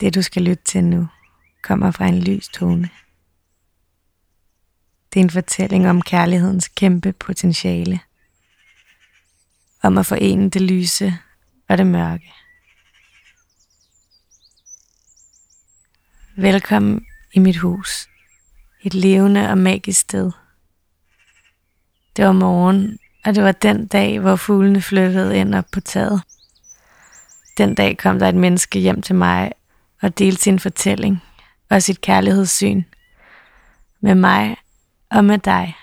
Det du skal lytte til nu, kommer fra en lys tone. Det er en fortælling om kærlighedens kæmpe potentiale. Om at forene det lyse og det mørke. Velkommen i mit hus. Et levende og magisk sted. Det var morgen, og det var den dag, hvor fuglene flyttede ind op på taget. Den dag kom der et menneske hjem til mig og delte sin fortælling og sit kærlighedssyn med mig og med dig.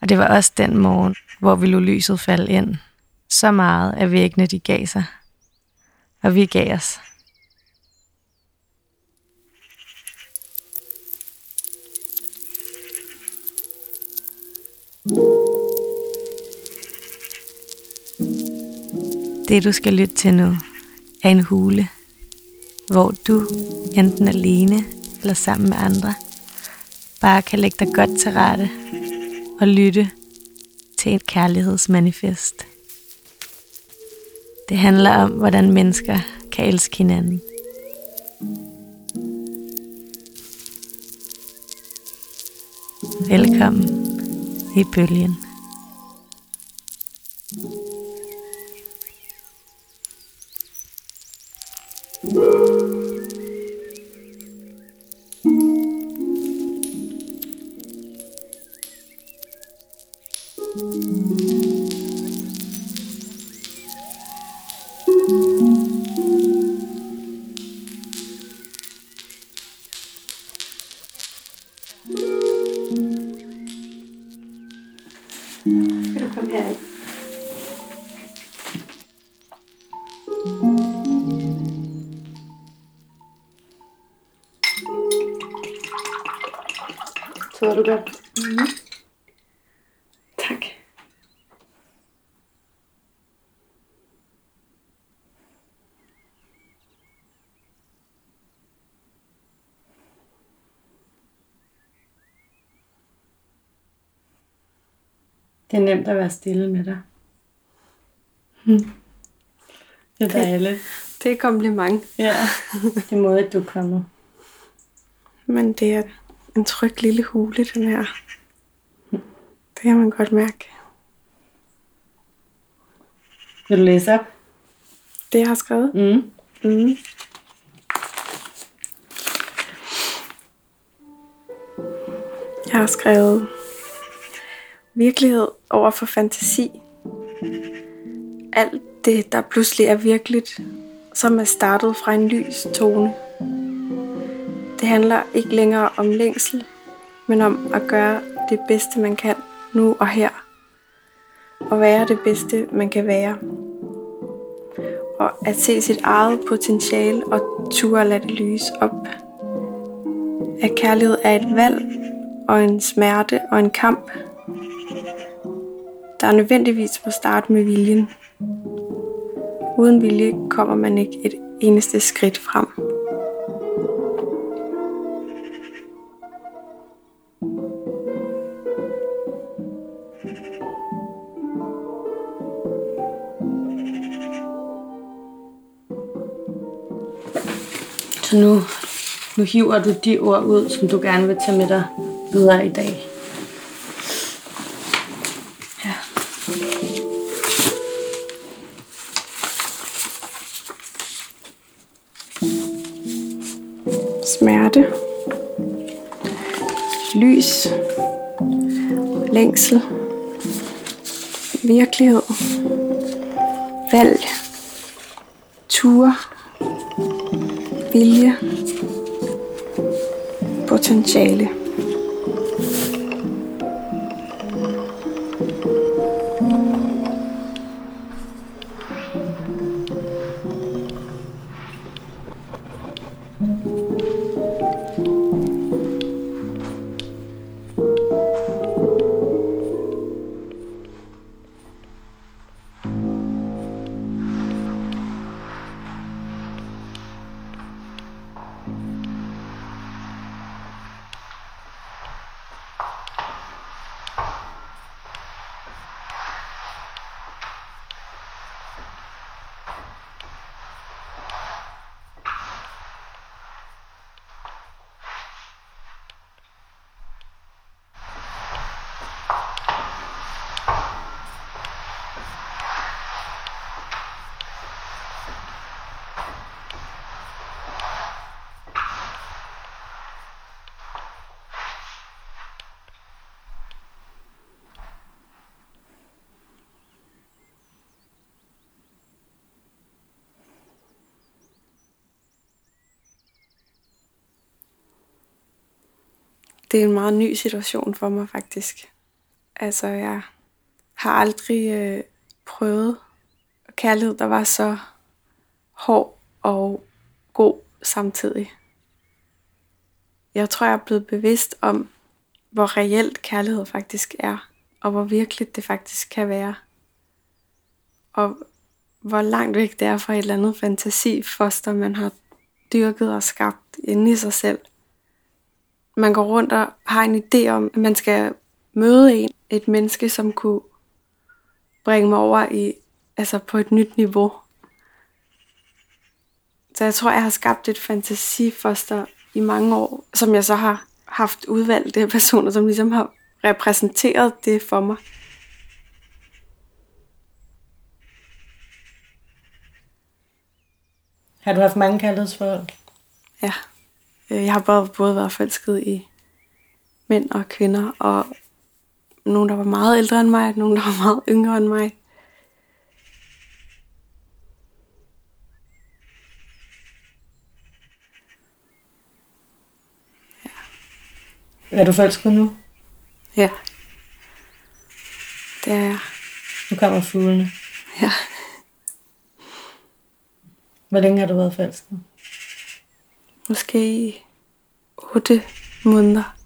Og det var også den morgen, hvor vi lå lyset falde ind. Så meget, at væggene de gav sig. Og vi gav os. Det du skal lytte til nu er en hule, hvor du enten alene eller sammen med andre bare kan lægge dig godt til rette og lytte til et kærlighedsmanifest. Det handler om, hvordan mennesker kan elske hinanden. Velkommen i bølgen. Det er nemt at være stille med dig. Det er dejligt. Det er kompliment. Ja, det er måde, at du kommer. Men det er en tryg lille hule, den her. Det kan man godt mærke. Vil du læse op? Det jeg har skrevet. Mm. Mm. Jeg har skrevet virkelighed over for fantasi. Alt det, der pludselig er virkeligt, som er startet fra en lys tone. Det handler ikke længere om længsel, men om at gøre det bedste, man kan nu og her. Og være det bedste, man kan være. Og at se sit eget potentiale og turde lade det lyse op. At kærlighed er et valg og en smerte og en kamp, der nødvendigvis må starte med viljen. Uden vilje kommer man ikke et eneste skridt frem. Så nu, nu hiver du de ord ud, som du gerne vil tage med dig videre i dag. Virkelighed. Valg. Ture. Vilje. Potentiale. Det er en meget ny situation for mig faktisk. Altså, jeg har aldrig øh, prøvet kærlighed, der var så hård og god samtidig. Jeg tror, jeg er blevet bevidst om, hvor reelt kærlighed faktisk er, og hvor virkeligt det faktisk kan være. Og hvor langt væk det er fra et eller andet fantasifoster, man har dyrket og skabt inde i sig selv. Man går rundt og har en idé om, at man skal møde en, et menneske, som kunne bringe mig over i, altså på et nyt niveau. Så jeg tror, jeg har skabt et fantasifoster i mange år, som jeg så har haft udvalgte personer, som ligesom har repræsenteret det for mig. Har du haft mange kærlighedsforhold? Ja. Øh, jeg har både, både været forelsket i mænd og kvinder, og nogen, der var meget ældre end mig, og nogen, der var meget yngre end mig. Ja. Er du forelsket nu? Ja. Det er jeg. Nu kommer fuglene. Ja. Hvor længe har du været forelsket? Måske i 8 måneder.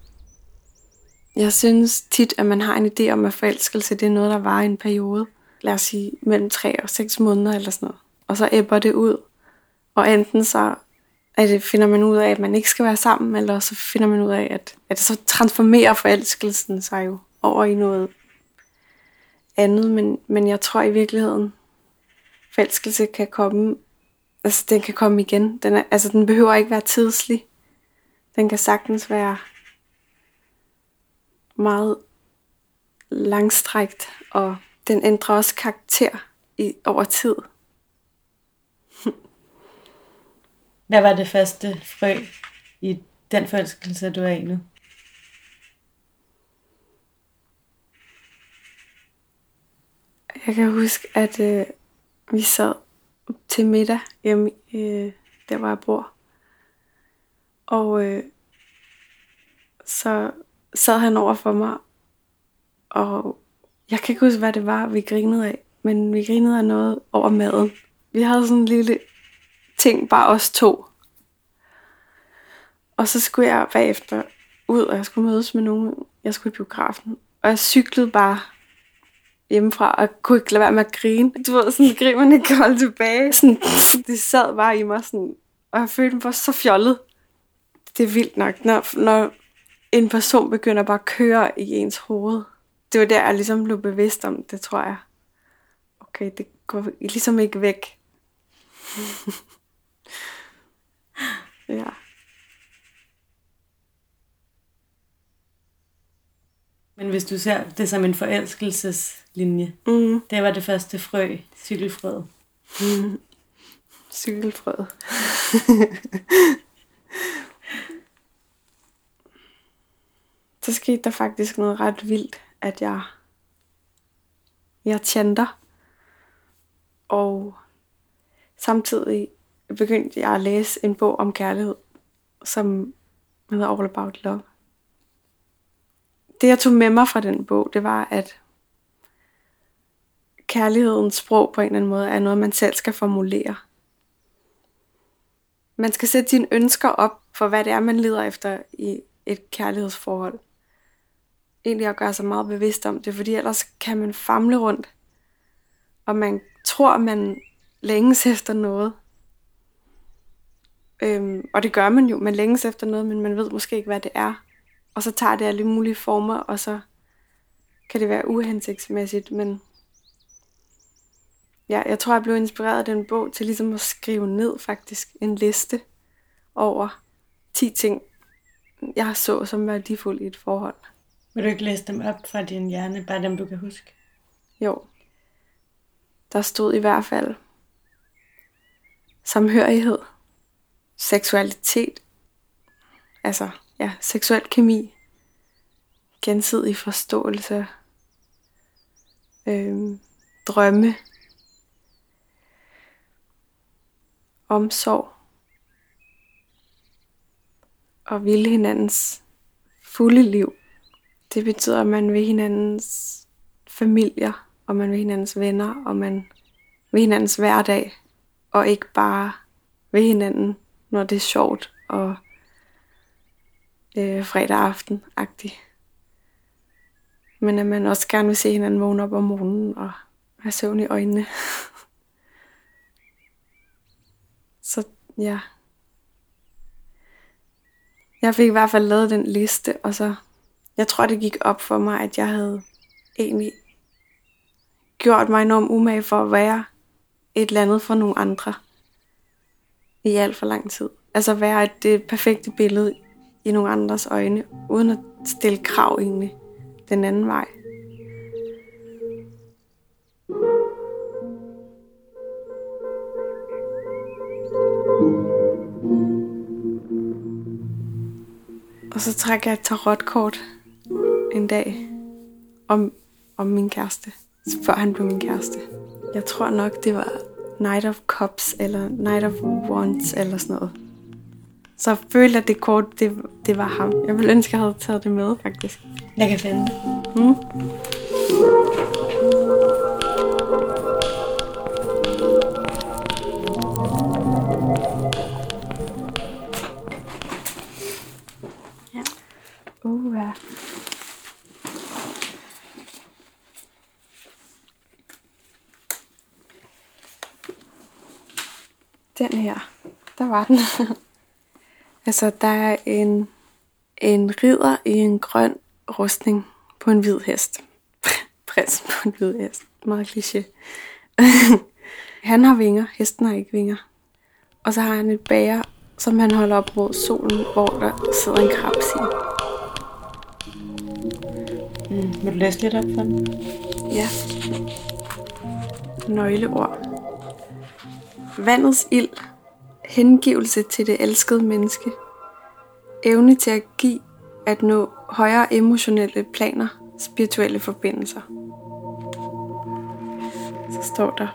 Jeg synes tit, at man har en idé om, at forelskelse det er noget, der var en periode. Lad os sige mellem 3 og 6 måneder eller sådan noget. Og så æbber det ud. Og enten så at det finder man ud af, at man ikke skal være sammen, eller så finder man ud af, at, at så transformerer forelskelsen sig jo over i noget andet. Men, men jeg tror i virkeligheden, forelskelse kan komme altså den kan komme igen. Den, er, altså den behøver ikke være tidslig. Den kan sagtens være meget langstrækt, og den ændrer også karakter i, over tid. Hvad var det første frø i den forelskelse, du er i nu? Jeg kan huske, at øh, vi sad til middag hjemme, øh, der hvor jeg bor. Og øh, så sad han over for mig, og jeg kan ikke huske, hvad det var, vi grinede af, men vi grinede af noget over maden. Vi havde sådan en lille ting, bare os to. Og så skulle jeg bagefter ud, og jeg skulle mødes med nogen. Jeg skulle i biografen. Og jeg cyklede bare hjemmefra, og kunne ikke lade være med at grine. Du ved, sådan grin, man ikke holde tilbage. Sådan, det sad bare i mig, sådan, og jeg følte mig så fjollet. Det er vildt nok, når, når en person begynder bare at køre i ens hoved. Det var der, jeg ligesom blev bevidst om det, tror jeg. Okay, det går ligesom ikke væk. ja. Men hvis du ser det som en forelskelseslinje, mm. det var det første frø, cykelfrøet. Mm. Cykelfrøet. så skete der faktisk noget ret vildt, at jeg, jeg tjenter. Og samtidig begyndte jeg at læse en bog om kærlighed, som hedder All About Love det jeg tog med mig fra den bog, det var, at kærlighedens sprog på en eller anden måde er noget, man selv skal formulere. Man skal sætte sine ønsker op for, hvad det er, man leder efter i et kærlighedsforhold. Egentlig at gøre sig meget bevidst om det, fordi ellers kan man famle rundt, og man tror, man længes efter noget. Øhm, og det gør man jo, man længes efter noget, men man ved måske ikke, hvad det er. Og så tager det alle mulige former, og så kan det være uhensigtsmæssigt, men ja, jeg tror, jeg blev inspireret af den bog til ligesom at skrive ned faktisk en liste over 10 ting, jeg så som værdifulde i et forhold. Vil du ikke læse dem op fra din hjerne, bare dem du kan huske? Jo. Der stod i hvert fald samhørighed, seksualitet, altså ja, seksuel kemi, gensidig forståelse, øhm, drømme, omsorg. Og ville hinandens fulde liv. Det betyder, at man vil hinandens familier, og man vil hinandens venner, og man vil hinandens hverdag, og ikke bare ved hinanden, når det er sjovt og øh, fredag aften-agtig. Men at man også gerne vil se hinanden vågne op om morgenen og have søvn i øjnene. Så ja. Jeg fik i hvert fald lavet den liste, og så, jeg tror det gik op for mig, at jeg havde egentlig gjort mig enormt umage for at være et eller andet for nogle andre i alt for lang tid. Altså være det perfekte billede i nogle andres øjne, uden at stille krav egentlig den anden vej. Og så trækker jeg et tarotkort en dag om, om min kæreste, før han blev min kæreste. Jeg tror nok, det var Night of Cups eller Night of Wands eller sådan noget. Så jeg følte, at det kort, det, det var ham. Jeg ville ønske, at jeg havde taget det med, faktisk. Jeg kan finde det. Mm. Ja. Uh, ja. Den her, der var den. altså, der er en, en ridder i en grøn rustning på en hvid hest. Prins på en hvid hest. Meget kliché. han har vinger, hesten har ikke vinger. Og så har han et bager, som han holder op mod solen, hvor der sidder en krabs i. Mm. Vil du læse lidt op for den? Ja. Nøgleord. Vandets ild. Hengivelse til det elskede menneske. Evne til at give, at nå højere emotionelle planer, spirituelle forbindelser. Så står der.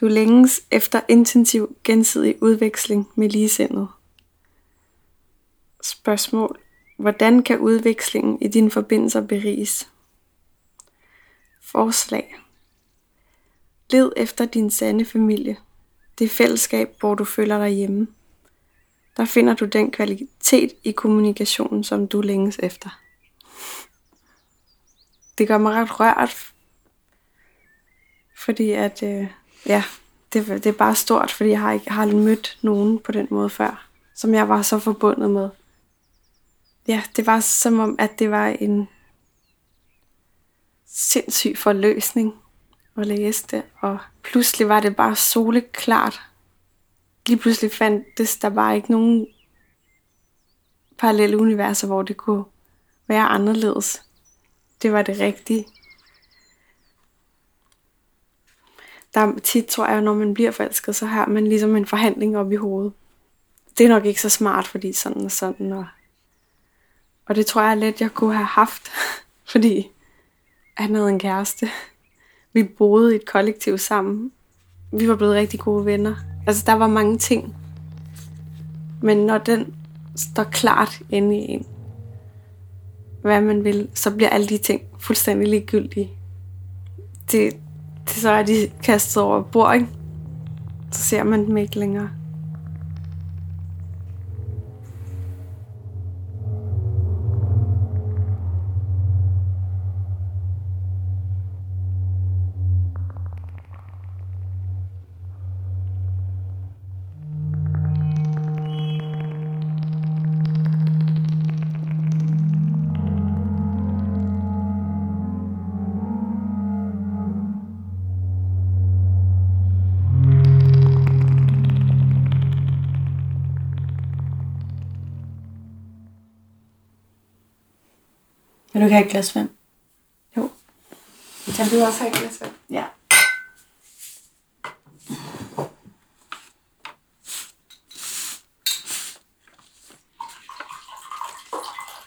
Du længes efter intensiv gensidig udveksling med ligesindet. Spørgsmål. Hvordan kan udvekslingen i dine forbindelser beriges? Forslag. Led efter din sande familie. Det fællesskab, hvor du føler dig hjemme. Der finder du den kvalitet i kommunikationen, som du længes efter. Det gør mig ret rørt, fordi at, øh, ja, det, det er bare stort, fordi jeg har ikke har mødt nogen på den måde før, som jeg var så forbundet med. Ja, det var som om, at det var en sindssyg forløsning og læse det, og pludselig var det bare soleklart. Lige pludselig fandtes der bare ikke nogen parallelle universer, hvor det kunne være anderledes. Det var det rigtige. Der tit, tror jeg, når man bliver forelsket, så har man ligesom en forhandling op i hovedet. Det er nok ikke så smart, fordi sådan og sådan. Og, og det tror jeg let, jeg kunne have haft, fordi han havde en kæreste. Vi boede i et kollektiv sammen. Vi var blevet rigtig gode venner. Altså, der var mange ting. Men når den står klart inde i en, hvad man vil, så bliver alle de ting fuldstændig ligegyldige. Det, det så er de kastet over bord, ikke? Så ser man dem ikke længere. Vil du ikke have et glas vand? Jo. Kan du også have et glas vand? Ja.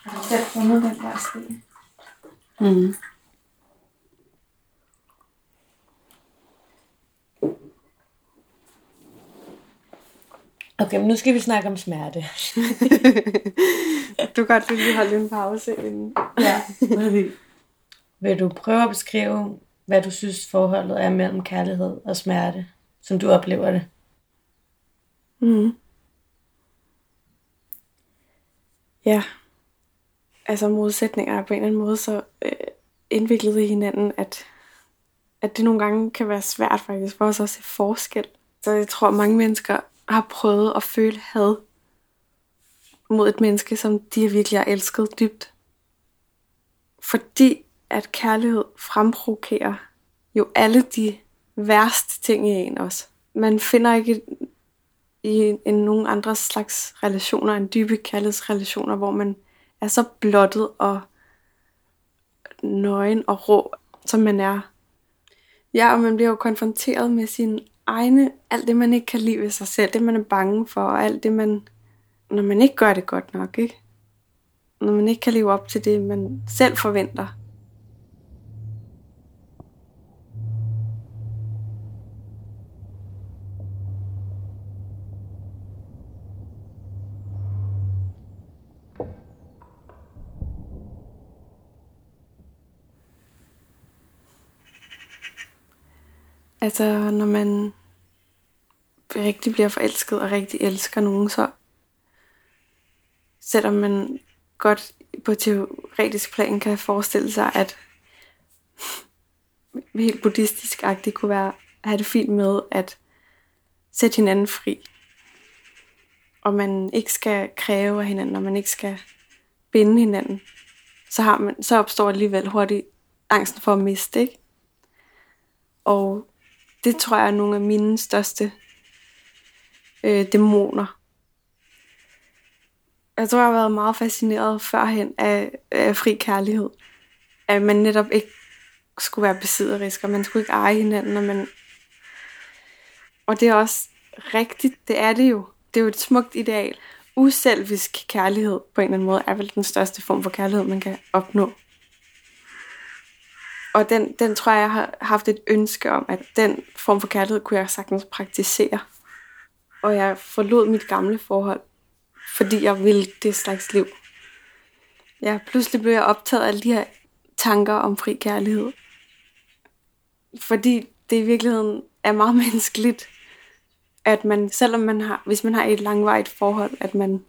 Har du selv fundet den der sten? Mm. Okay, men nu skal vi snakke om smerte. du kan godt lige holde en pause. Inden. ja, vil du prøve at beskrive, hvad du synes forholdet er mellem kærlighed og smerte, som du oplever det? Mm. Ja. Altså modsætninger er på en eller anden måde så øh, indviklet i hinanden, at, at det nogle gange kan være svært faktisk for os at se forskel. Så jeg tror, at mange mennesker har prøvet at føle had mod et menneske, som de virkelig har elsket dybt. Fordi at kærlighed fremprovokerer jo alle de værste ting i en også. Man finder ikke i en, nogen andre slags relationer en dybe kærlighedsrelationer, hvor man er så blottet og nøgen og rå, som man er. Ja, og man bliver jo konfronteret med sin egne, alt det man ikke kan lide ved sig selv, det man er bange for, og alt det man, når man ikke gør det godt nok, ikke? Når man ikke kan leve op til det, man selv forventer. Altså, når man rigtig bliver forelsket og rigtig elsker nogen, så selvom man godt på teoretisk plan kan forestille sig, at helt buddhistisk-agtigt kunne være at have det fint med at sætte hinanden fri. Og man ikke skal kræve af hinanden, og man ikke skal binde hinanden, så, har man, så opstår alligevel hurtigt angsten for at miste, ikke? Og det tror jeg er nogle af mine største øh, dæmoner. Jeg tror, jeg har været meget fascineret førhen af, af fri kærlighed. At man netop ikke skulle være besidderisk, og man skulle ikke eje hinanden. Og, man... og det er også rigtigt, det er det jo. Det er jo et smukt ideal. Uselvisk kærlighed på en eller anden måde er vel den største form for kærlighed, man kan opnå og den, den tror jeg, jeg har haft et ønske om, at den form for kærlighed kunne jeg sagtens praktisere. Og jeg forlod mit gamle forhold, fordi jeg ville det slags liv. Ja, pludselig blev jeg optaget af alle de her tanker om fri kærlighed. Fordi det i virkeligheden er meget menneskeligt, at man, selvom man har, hvis man har et langvarigt forhold, at man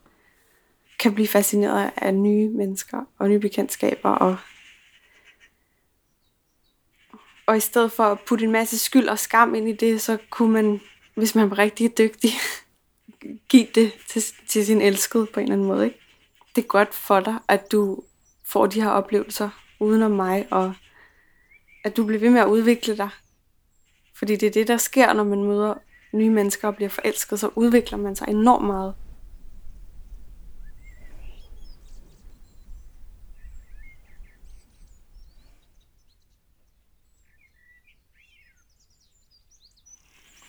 kan blive fascineret af nye mennesker og nye bekendtskaber og og i stedet for at putte en masse skyld og skam ind i det, så kunne man, hvis man var rigtig dygtig, give det til, til sin elskede på en eller anden måde. Ikke? Det er godt for dig, at du får de her oplevelser uden om mig, og at du bliver ved med at udvikle dig. Fordi det er det, der sker, når man møder nye mennesker og bliver forelsket, så udvikler man sig enormt meget.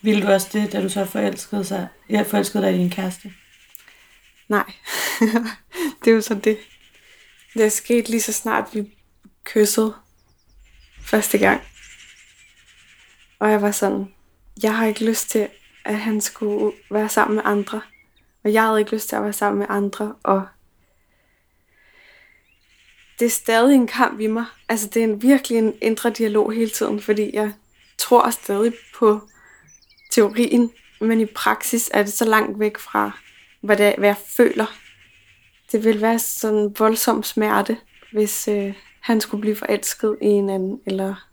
Ville du også det, da du så forelskede, sig, ja, forelskede dig i din kæreste? Nej, det er jo så det. Det er sket lige så snart vi kyssede første gang. Og jeg var sådan, jeg har ikke lyst til, at han skulle være sammen med andre. Og jeg havde ikke lyst til at være sammen med andre. Og det er stadig en kamp i mig. Altså det er en, virkelig en indre dialog hele tiden, fordi jeg tror stadig på teorien, men i praksis er det så langt væk fra, hvad, det, hvad jeg føler. Det vil være sådan en voldsom smerte, hvis øh, han skulle blive forelsket i en anden, eller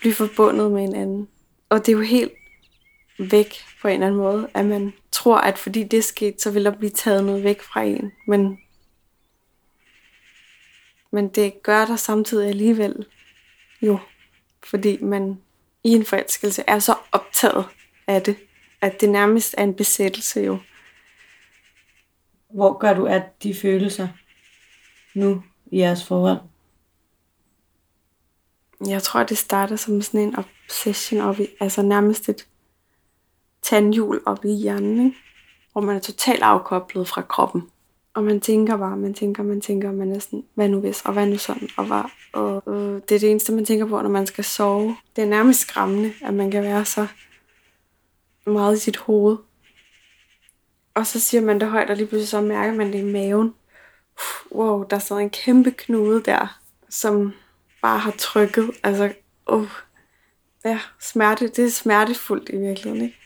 blive forbundet med en anden. Og det er jo helt væk på en eller anden måde, at man tror, at fordi det er sket, så vil der blive taget noget væk fra en. Men, men det gør der samtidig alligevel jo, fordi man i en forelskelse er så optaget af det, at det nærmest er en besættelse jo. Hvor gør du af de følelser nu i jeres forhold? Jeg tror, det starter som sådan en obsession op i, altså nærmest et tandhjul op i hjernen, ikke? hvor man er totalt afkoblet fra kroppen. Og man tænker bare, man tænker, man tænker, man er sådan, hvad nu hvis, og hvad nu sådan, og, hvad, og øh, det er det eneste, man tænker på, når man skal sove. Det er nærmest skræmmende, at man kan være så meget i sit hoved. Og så siger man det højt, og lige pludselig så mærker man det i maven. Wow, der sidder en kæmpe knude der, som bare har trykket. Altså, oh, ja, smerte, det er smertefuldt i virkeligheden, ikke?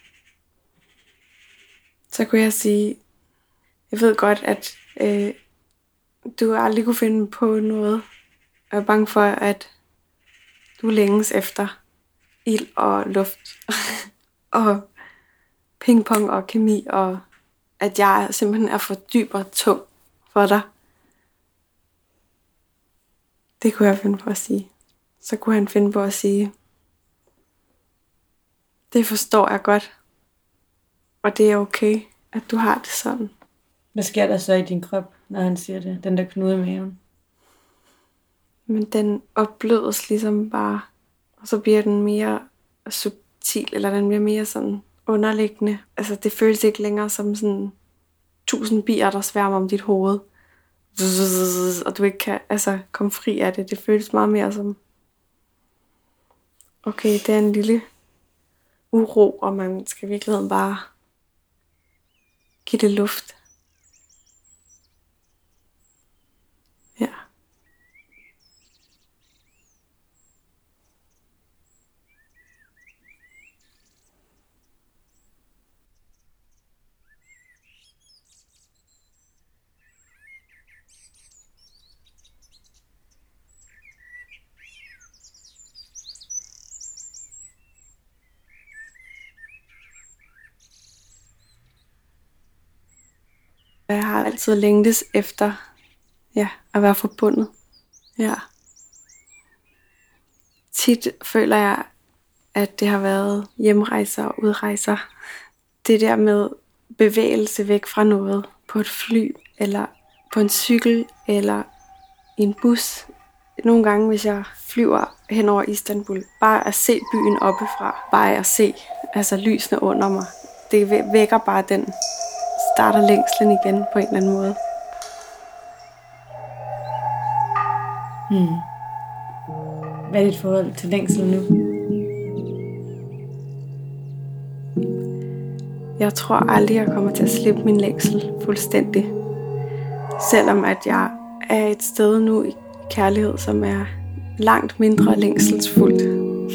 Så kunne jeg sige, jeg ved godt, at øh, du aldrig kunne finde på noget. Jeg er bange for, at du længes efter ild og luft og pingpong og kemi, og at jeg simpelthen er for dyb og tung for dig. Det kunne jeg finde på at sige. Så kunne han finde på at sige, det forstår jeg godt, og det er okay, at du har det sådan. Hvad sker der så i din krop, når han siger det? Den der knude i maven? Men den opblødes ligesom bare, og så bliver den mere subtil, eller den bliver mere sådan underliggende. Altså det føles ikke længere som sådan tusind bier, der sværmer om dit hoved. Og du ikke kan altså, komme fri af det. Det føles meget mere som, okay, det er en lille uro, og man skal i virkeligheden bare give det luft. Jeg har altid længtes efter ja, at være forbundet. Ja. Tit føler jeg, at det har været hjemrejser og udrejser. Det der med bevægelse væk fra noget på et fly, eller på en cykel, eller i en bus. Nogle gange, hvis jeg flyver hen over Istanbul, bare at se byen oppefra, bare at se altså lysene under mig, det vækker bare den starter længslen igen på en eller anden måde. Hmm. Hvad er dit forhold til længsel nu? Jeg tror aldrig, jeg kommer til at slippe min længsel fuldstændig. Selvom at jeg er et sted nu i kærlighed, som er langt mindre længselsfuldt.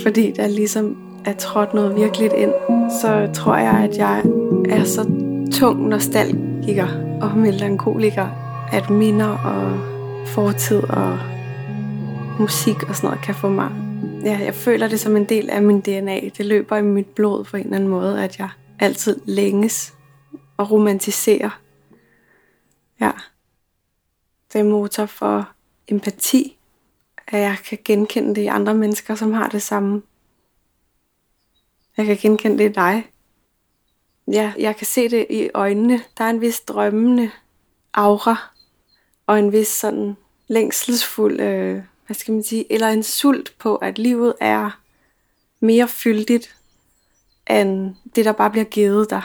Fordi der ligesom er trådt noget virkeligt ind, så tror jeg, at jeg er så tung nostalgiker og melankoliker, at minder og fortid og musik og sådan noget kan få mig. Ja, jeg føler det som en del af min DNA. Det løber i mit blod på en eller anden måde, at jeg altid længes og romantiserer. Ja. Det er motor for empati, at jeg kan genkende det i andre mennesker, som har det samme. Jeg kan genkende det i dig. Ja, jeg kan se det i øjnene. Der er en vis drømmende aura, og en vis sådan længselsfuld, øh, hvad skal man sige, eller en sult på, at livet er mere fyldigt, end det, der bare bliver givet dig.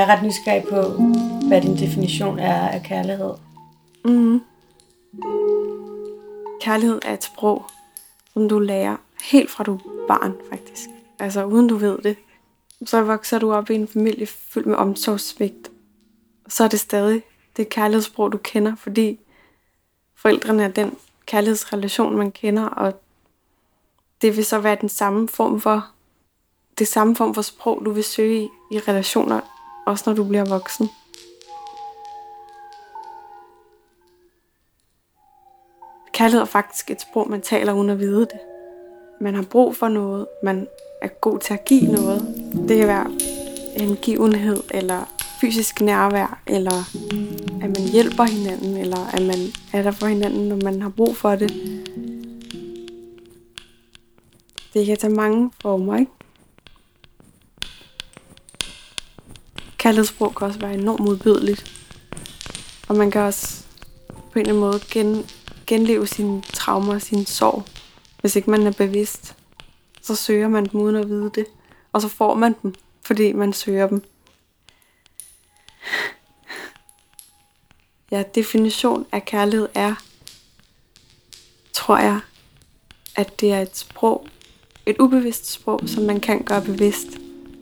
Jeg er ret nysgerrig på, hvad din definition er af kærlighed. Mm. Kærlighed er et sprog, som du lærer helt fra du er barn, faktisk. Altså uden du ved det. Så vokser du op i en familie fyldt med omsorgssvigt. Så er det stadig det kærlighedssprog, du kender, fordi forældrene er den kærlighedsrelation, man kender, og det vil så være den samme form for det samme form for sprog, du vil søge i, i relationer også når du bliver voksen. Kærlighed er faktisk et sprog, man taler uden at vide det. Man har brug for noget, man er god til at give noget. Det kan være en givenhed, eller fysisk nærvær, eller at man hjælper hinanden, eller at man er der for hinanden, når man har brug for det. Det kan tage mange former, ikke? Kærlighedssprog kan også være enormt modbydeligt. Og man kan også på en eller anden måde gen, genleve sine traumer og sine sorg. Hvis ikke man er bevidst, så søger man dem uden at vide det. Og så får man dem, fordi man søger dem. Ja, definition af kærlighed er, tror jeg, at det er et sprog, et ubevidst sprog, som man kan gøre bevidst,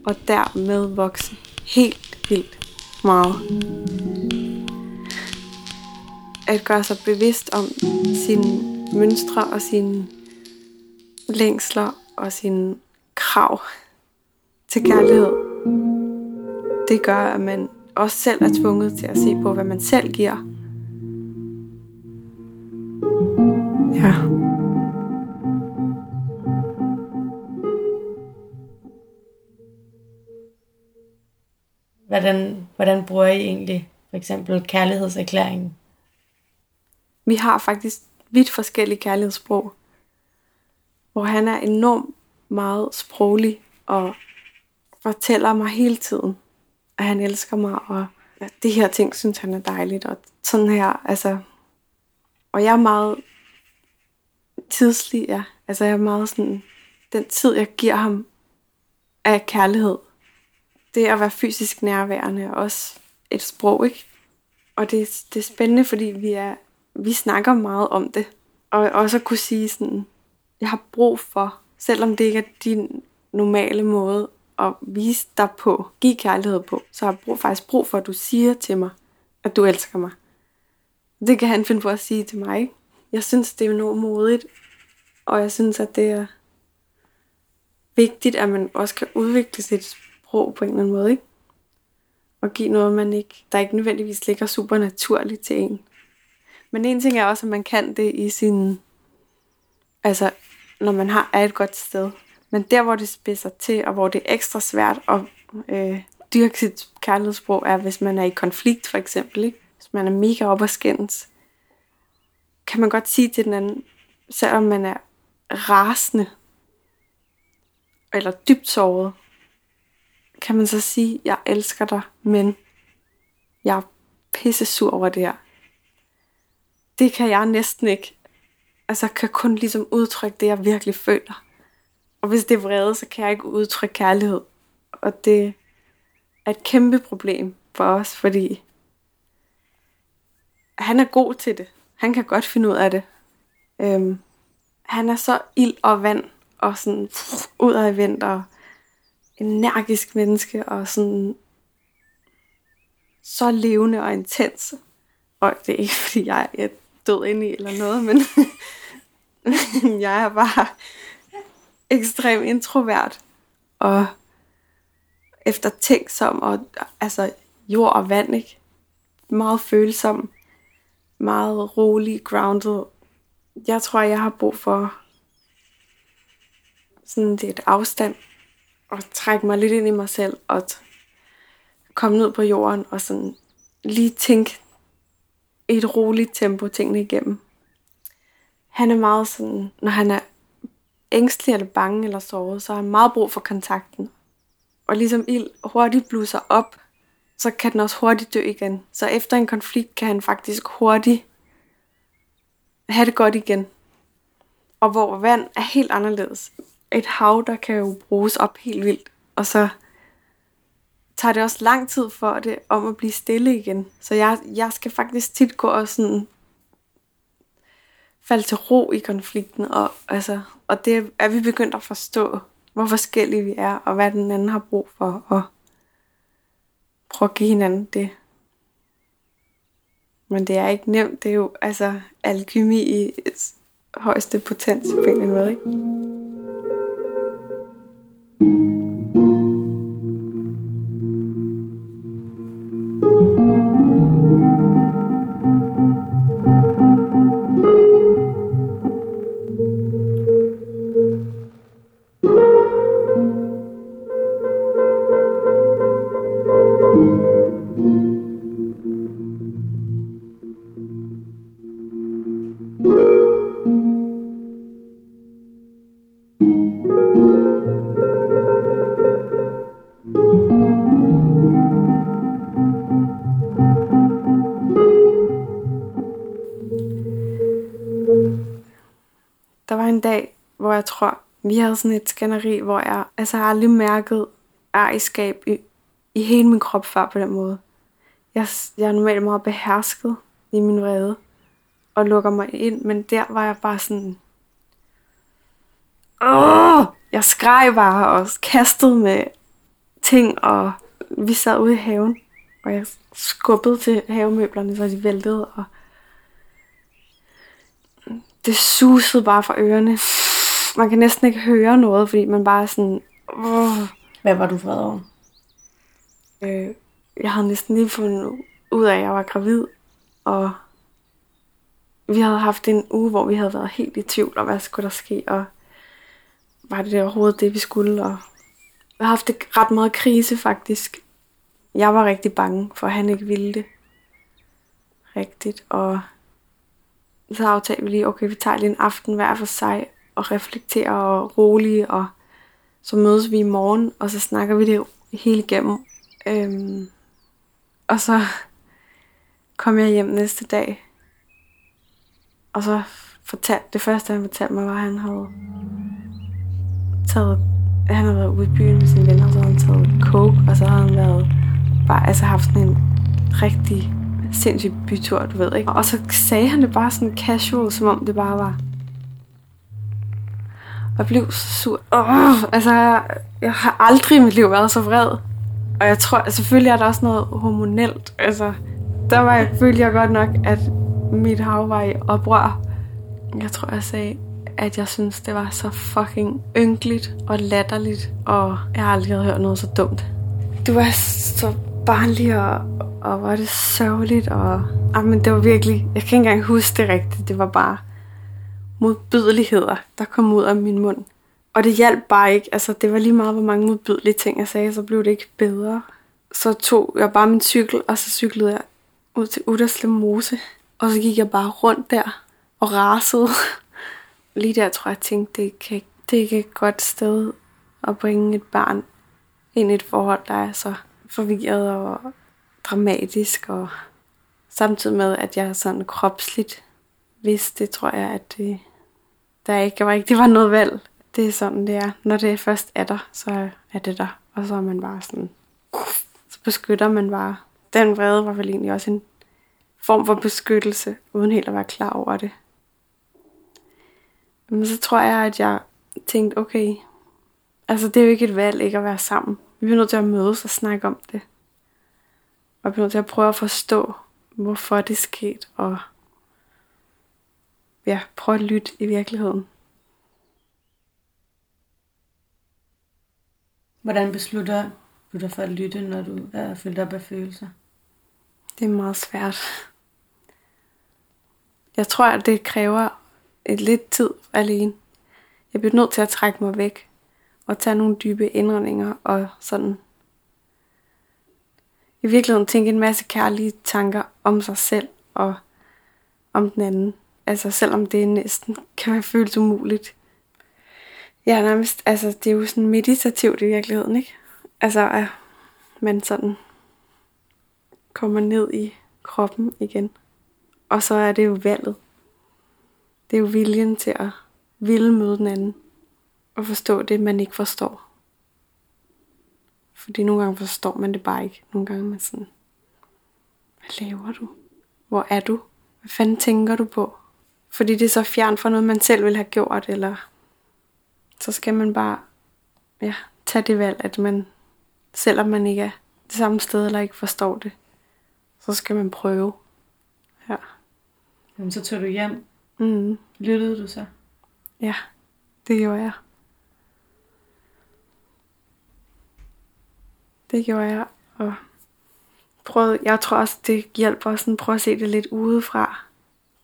og dermed vokse helt vildt meget. At gøre sig bevidst om sine mønstre og sine længsler og sine krav til kærlighed. Det gør, at man også selv er tvunget til at se på, hvad man selv giver. Ja. Hvordan, hvordan bruger I egentlig for eksempel kærlighedserklæringen? Vi har faktisk vidt forskellige kærlighedssprog, hvor han er enormt meget sproglig og fortæller mig hele tiden, at han elsker mig, og at det her ting synes han er dejligt, og sådan her, altså, og jeg er meget tidslig, ja. Altså jeg er meget sådan, den tid jeg giver ham af kærlighed, det at være fysisk nærværende er også et sprog, ikke? Og det, det er spændende, fordi vi, er, vi snakker meget om det. Og også at kunne sige sådan, jeg har brug for, selvom det ikke er din normale måde at vise dig på, give kærlighed på, så har jeg brug, faktisk brug for, at du siger til mig, at du elsker mig. Det kan han finde på at sige til mig. Ikke? Jeg synes, det er enormt modigt, og jeg synes, at det er vigtigt, at man også kan udvikle sit sprog på en eller anden måde, ikke? Og give noget, man ikke, der ikke nødvendigvis ligger super naturligt til en. Men en ting er også, at man kan det i sin, altså når man har, er et godt sted. Men der, hvor det spidser til, og hvor det er ekstra svært at øh, dyrke sit kærlighedssprog, er, hvis man er i konflikt, for eksempel. Ikke? Hvis man er mega op og skændes, kan man godt sige til den anden, selvom man er rasende, eller dybt såret, kan man så sige, jeg elsker dig, men jeg er pisse sur over det her. Det kan jeg næsten ikke. Altså, kan kun ligesom udtrykke det, jeg virkelig føler. Og hvis det er vrede, så kan jeg ikke udtrykke kærlighed. Og det er et kæmpe problem for os, fordi han er god til det. Han kan godt finde ud af det. Øhm, han er så ild og vand, og sådan ud af vinter, og energisk menneske, og sådan så levende og intens. Og det er ikke, fordi jeg er død ind i eller noget, men jeg er bare ekstremt introvert og eftertænksom og altså jord og vand, ikke? Meget følsom, meget rolig, grounded. Jeg tror, jeg har brug for sådan lidt afstand og trække mig lidt ind i mig selv og komme ned på jorden og sådan lige tænke i et roligt tempo tingene igennem. Han er meget sådan, når han er ængstelig eller bange eller såret, så har han meget brug for kontakten. Og ligesom ild hurtigt bluser op, så kan den også hurtigt dø igen. Så efter en konflikt kan han faktisk hurtigt have det godt igen. Og hvor vand er helt anderledes. Et hav, der kan jo bruges op helt vildt. Og så tager det også lang tid for det om at blive stille igen. Så jeg, jeg skal faktisk tit gå og sådan falde til ro i konflikten, og, altså, og det er vi begyndt at forstå, hvor forskellige vi er, og hvad den anden har brug for, og prøve at give hinanden det. Men det er ikke nemt, det er jo altså alkymi i højeste potens på en eller anden måde, ikke? Der tror, vi havde sådan et skænderi, hvor jeg altså har aldrig mærket ejerskab i, i hele min krop før på den måde. Jeg, jeg er normalt meget behersket i min vrede og lukker mig ind, men der var jeg bare sådan... Åh! Jeg skreg bare og kastede med ting, og vi sad ude i haven, og jeg skubbede til havemøblerne, så de væltede, og det susede bare fra ørerne. Man kan næsten ikke høre noget, fordi man bare er sådan... Åh. Hvad var du vred over? Øh, jeg havde næsten lige fundet ud af, at jeg var gravid, og vi havde haft en uge, hvor vi havde været helt i tvivl om, hvad skulle der ske, og var det overhovedet det, vi skulle, og jeg har haft det ret meget krise faktisk. Jeg var rigtig bange for, at han ikke ville det rigtigt, og så aftalte vi lige, okay, vi tager lige en aften hver for sig, og reflekterer og rolige, og så mødes vi i morgen, og så snakker vi det hele igennem. Øhm, og så kom jeg hjem næste dag, og så fortalte, det første han fortalte mig, var, at han havde taget, han havde været ude i byen med sine venner, og så havde han taget coke, og så havde han været, bare, altså haft sådan en rigtig sindssyg bytur, du ved ikke. Og så sagde han det bare sådan casual, som om det bare var. Og jeg blev så sur. Oh, altså, jeg har aldrig i mit liv været så vred. Og jeg tror, at selvfølgelig er der også noget hormonelt. Altså, der var jeg, følte jeg godt nok, at mit hav var i oprør. Jeg tror, jeg sagde, at jeg synes, det var så fucking ynkeligt og latterligt, og jeg har aldrig hørt noget så dumt. Du var så barnlig, og, og var det sørgeligt, og ah, men det var virkelig, jeg kan ikke engang huske det rigtigt, det var bare modbydeligheder, der kom ud af min mund. Og det hjalp bare ikke, altså det var lige meget, hvor mange modbydelige ting jeg sagde, så blev det ikke bedre. Så tog jeg bare min cykel, og så cyklede jeg ud til Udderslev Mose. Og så gik jeg bare rundt der og rasede. Lige der tror jeg, jeg tænkte, det, kan, det er ikke et godt sted at bringe et barn ind i et forhold, der er så forvirret og dramatisk. Og samtidig med, at jeg sådan kropsligt vidste, det tror jeg, at det, der ikke var ikke, det var noget valg. Det er sådan, det er. Når det først er der, så er det der. Og så er man bare sådan, så beskytter man bare. Den vrede var vel egentlig også en form for beskyttelse, uden helt at være klar over det. Men så tror jeg, at jeg tænkte, okay, altså det er jo ikke et valg ikke at være sammen. Vi bliver nødt til at mødes og snakke om det. Og vi bliver nødt til at prøve at forstå, hvorfor det skete, og ja, prøve at lytte i virkeligheden. Hvordan beslutter du dig for at lytte, når du er fyldt op af følelser? Det er meget svært. Jeg tror, at det kræver et lidt tid alene. Jeg bliver nødt til at trække mig væk og tage nogle dybe indrømninger og sådan i virkeligheden tænke en masse kærlige tanker om sig selv og om den anden. Altså selvom det næsten kan være føles umuligt. Ja, nærmest, altså det er jo sådan meditativt i virkeligheden, ikke? Altså at man sådan kommer ned i kroppen igen. Og så er det jo valget. Det er jo viljen til at ville møde den anden. Og forstå det, man ikke forstår. Fordi nogle gange forstår man det bare ikke. Nogle gange er man sådan, hvad laver du? Hvor er du? Hvad fanden tænker du på? Fordi det er så fjern fra noget, man selv vil have gjort, eller så skal man bare ja, tage det valg, at man, selvom man ikke er det samme sted, eller ikke forstår det, så skal man prøve. Ja. Jamen, så tog du hjem. Mm. Lyttede du så? Ja, det gjorde jeg. Det gjorde jeg, og prøvede, jeg tror også, det hjælper sådan, prøve at se det lidt udefra.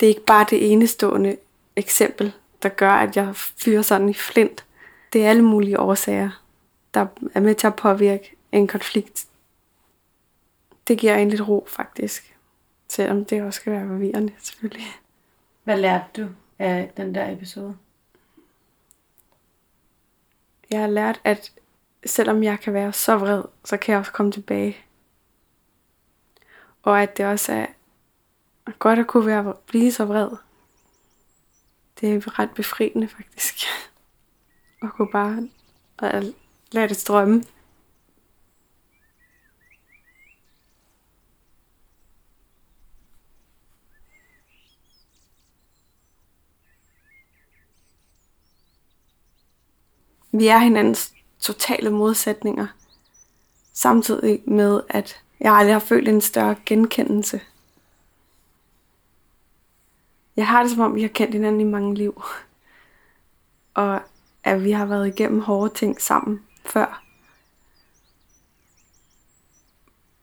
Det er ikke bare det enestående eksempel, der gør, at jeg fyrer sådan i flint. Det er alle mulige årsager, der er med til at påvirke en konflikt. Det giver en lidt ro, faktisk. Selvom det også skal være forvirrende, selvfølgelig. Hvad lærte du af den der episode? Jeg har lært, at selvom jeg kan være så vred, så kan jeg også komme tilbage. Og at det også er godt at kunne være, blive så vred. det er ret befriende faktisk. At gå bare og lade det strømme. Vi er hinandens totale modsætninger. Samtidig med, at jeg aldrig har følt en større genkendelse. Jeg har det som om, vi har kendt hinanden i mange liv. Og at vi har været igennem hårde ting sammen før.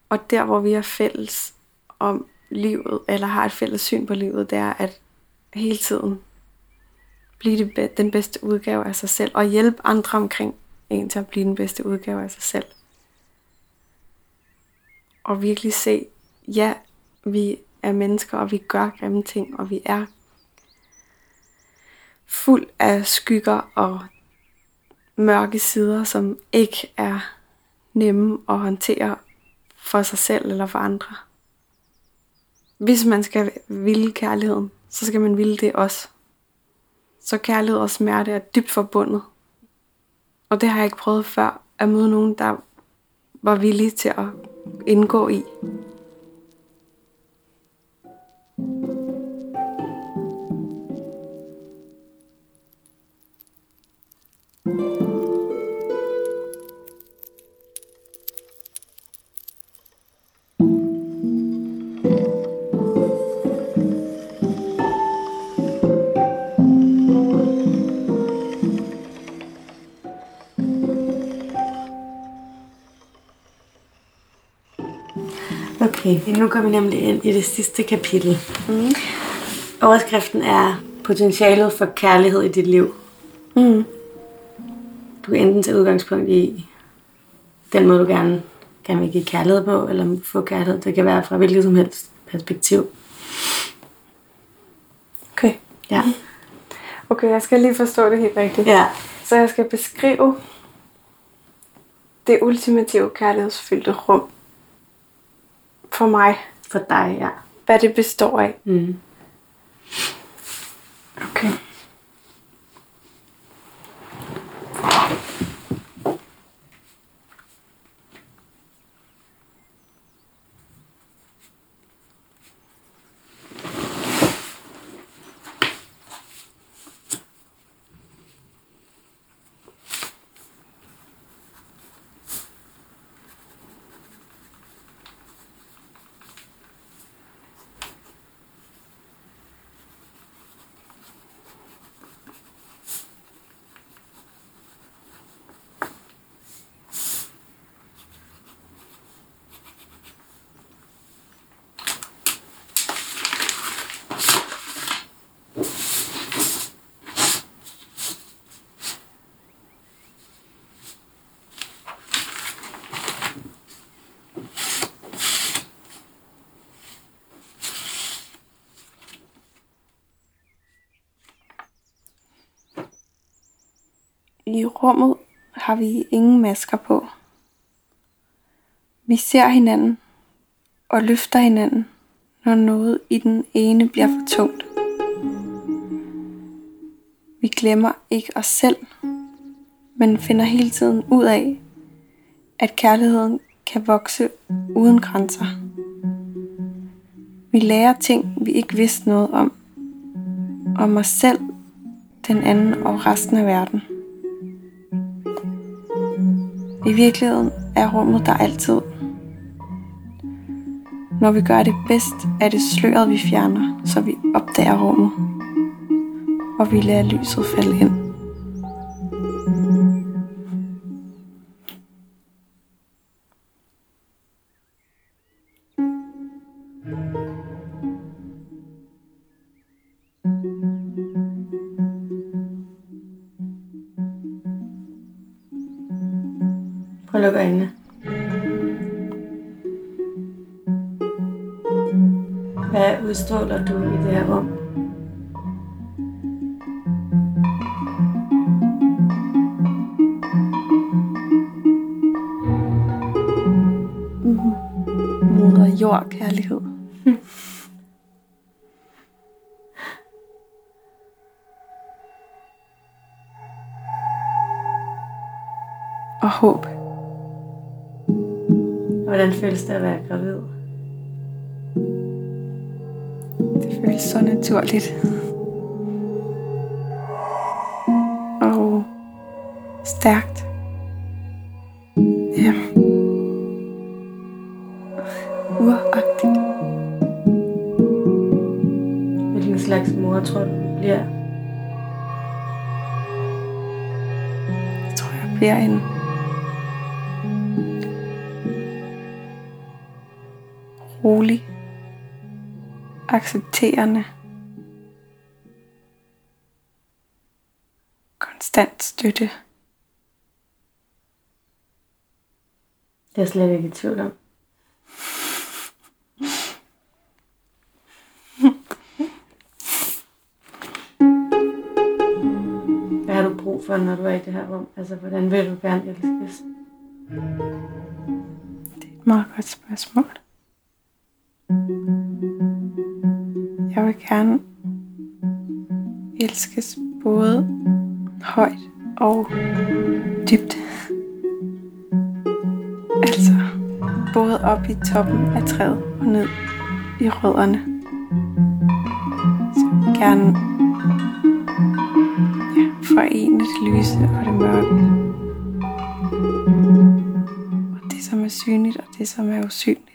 Og der, hvor vi er fælles om livet, eller har et fælles syn på livet, det er at hele tiden blive det, den bedste udgave af sig selv, og hjælpe andre omkring en til at blive den bedste udgave af sig selv. Og virkelig se, ja, vi er mennesker, og vi gør grimme ting, og vi er fuld af skygger og mørke sider, som ikke er nemme at håndtere for sig selv eller for andre. Hvis man skal ville kærligheden, så skal man ville det også. Så kærlighed og smerte er dybt forbundet. Og det har jeg ikke prøvet før, at møde nogen, der var villige til at indgå i. Okay, nu kommer vi nemlig ind i det sidste kapitel. Mm. Overskriften er potentialet for kærlighed i dit liv. Mm. Du kan enten tage udgangspunkt i den måde, du gerne, gerne vil give kærlighed på, eller få kærlighed. Det kan være fra hvilket som helst perspektiv. Okay. Ja. Okay, jeg skal lige forstå det helt rigtigt. Ja. Så jeg skal beskrive det ultimative kærlighedsfyldte rum for mig. For dig, ja. Hvad det består af. Mm. I rummet har vi ingen masker på. Vi ser hinanden og løfter hinanden, når noget i den ene bliver for tungt. Vi glemmer ikke os selv, men finder hele tiden ud af, at kærligheden kan vokse uden grænser. Vi lærer ting, vi ikke vidste noget om. Om os selv, den anden og resten af verden. I virkeligheden er rummet der altid. Når vi gør det bedst, er det sløret, vi fjerner, så vi opdager rummet. Og vi lader lyset falde ind. udstråler du i det her rum? Mm-hmm. Moder jord kærlighed. Mm. Og håb. Hvordan føles det at være gravid? Så naturligt. Og stærkt. Ja. Uragtigt. Hvilken slags mor tror du, du bliver? Jeg tror, jeg bliver en accepterende, konstant støtte. Det er jeg slet ikke i tvivl om. Hvad har du brug for, når du er i det her rum? Altså, hvordan vil du gerne elskes? Det er et meget godt spørgsmål. Jeg vil gerne elskes både højt og dybt. Altså både op i toppen af træet og ned i rødderne. Så jeg vil gerne ja, forene det lyse og det mørke. Og det som er synligt og det som er usynligt.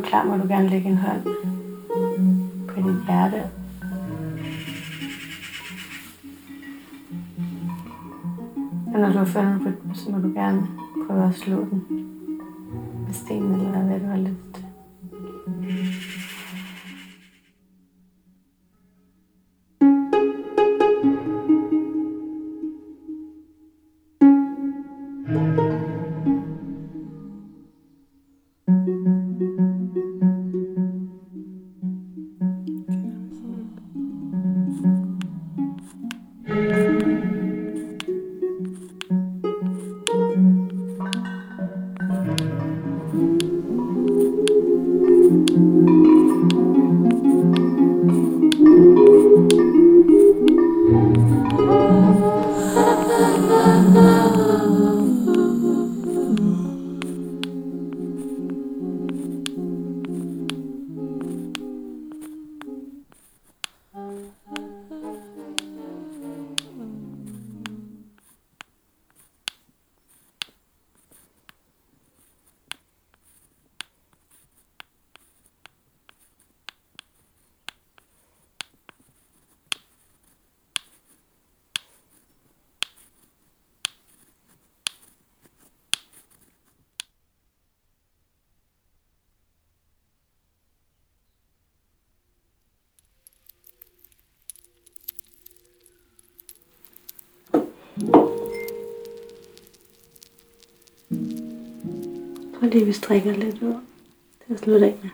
Du klar, må du gerne lægge en hånd på dit hjerte. Og når du har fundet på så må du gerne prøve at slå den med stenen eller hvad du har lyst lige, vi strikker lidt ud. Det er slut af med.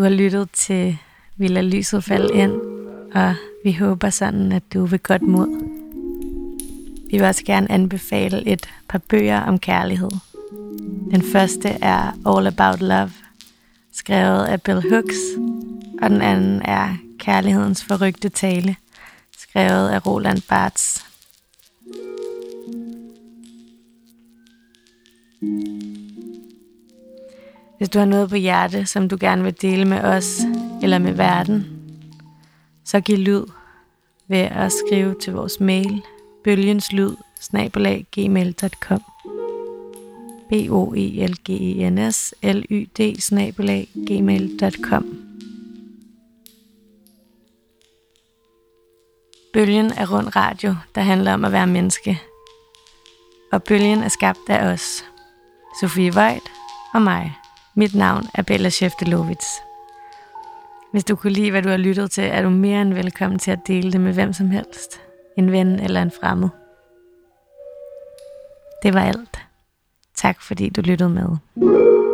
Du har lyttet til Vi lader lyset falde ind, og vi håber sådan, at du vil godt mod. Vi vil også gerne anbefale et par bøger om kærlighed. Den første er All About Love, skrevet af Bill Hooks, og den anden er Kærlighedens forrygte tale, skrevet af Roland Barthes. Hvis du har noget på hjerte, som du gerne vil dele med os eller med verden, så giv lyd ved at skrive til vores mail bølgenslyd gmail.com b o e l g e n s l y d gmail.com Bølgen er rund radio, der handler om at være menneske. Og bølgen er skabt af os. Sofie Voigt og mig. Mit navn er Bella Sjeftelovits. Hvis du kunne lide, hvad du har lyttet til, er du mere end velkommen til at dele det med hvem som helst. En ven eller en fremmed. Det var alt. Tak fordi du lyttede med.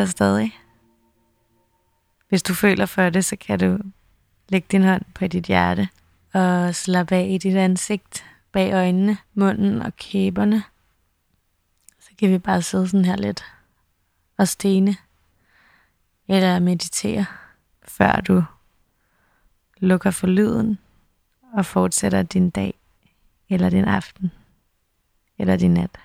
Dig stadig? Hvis du føler for det, så kan du lægge din hånd på dit hjerte og slappe af i dit ansigt, bag øjnene, munden og kæberne. Så kan vi bare sidde sådan her lidt og stene eller meditere, før du lukker for lyden og fortsætter din dag eller din aften eller din nat.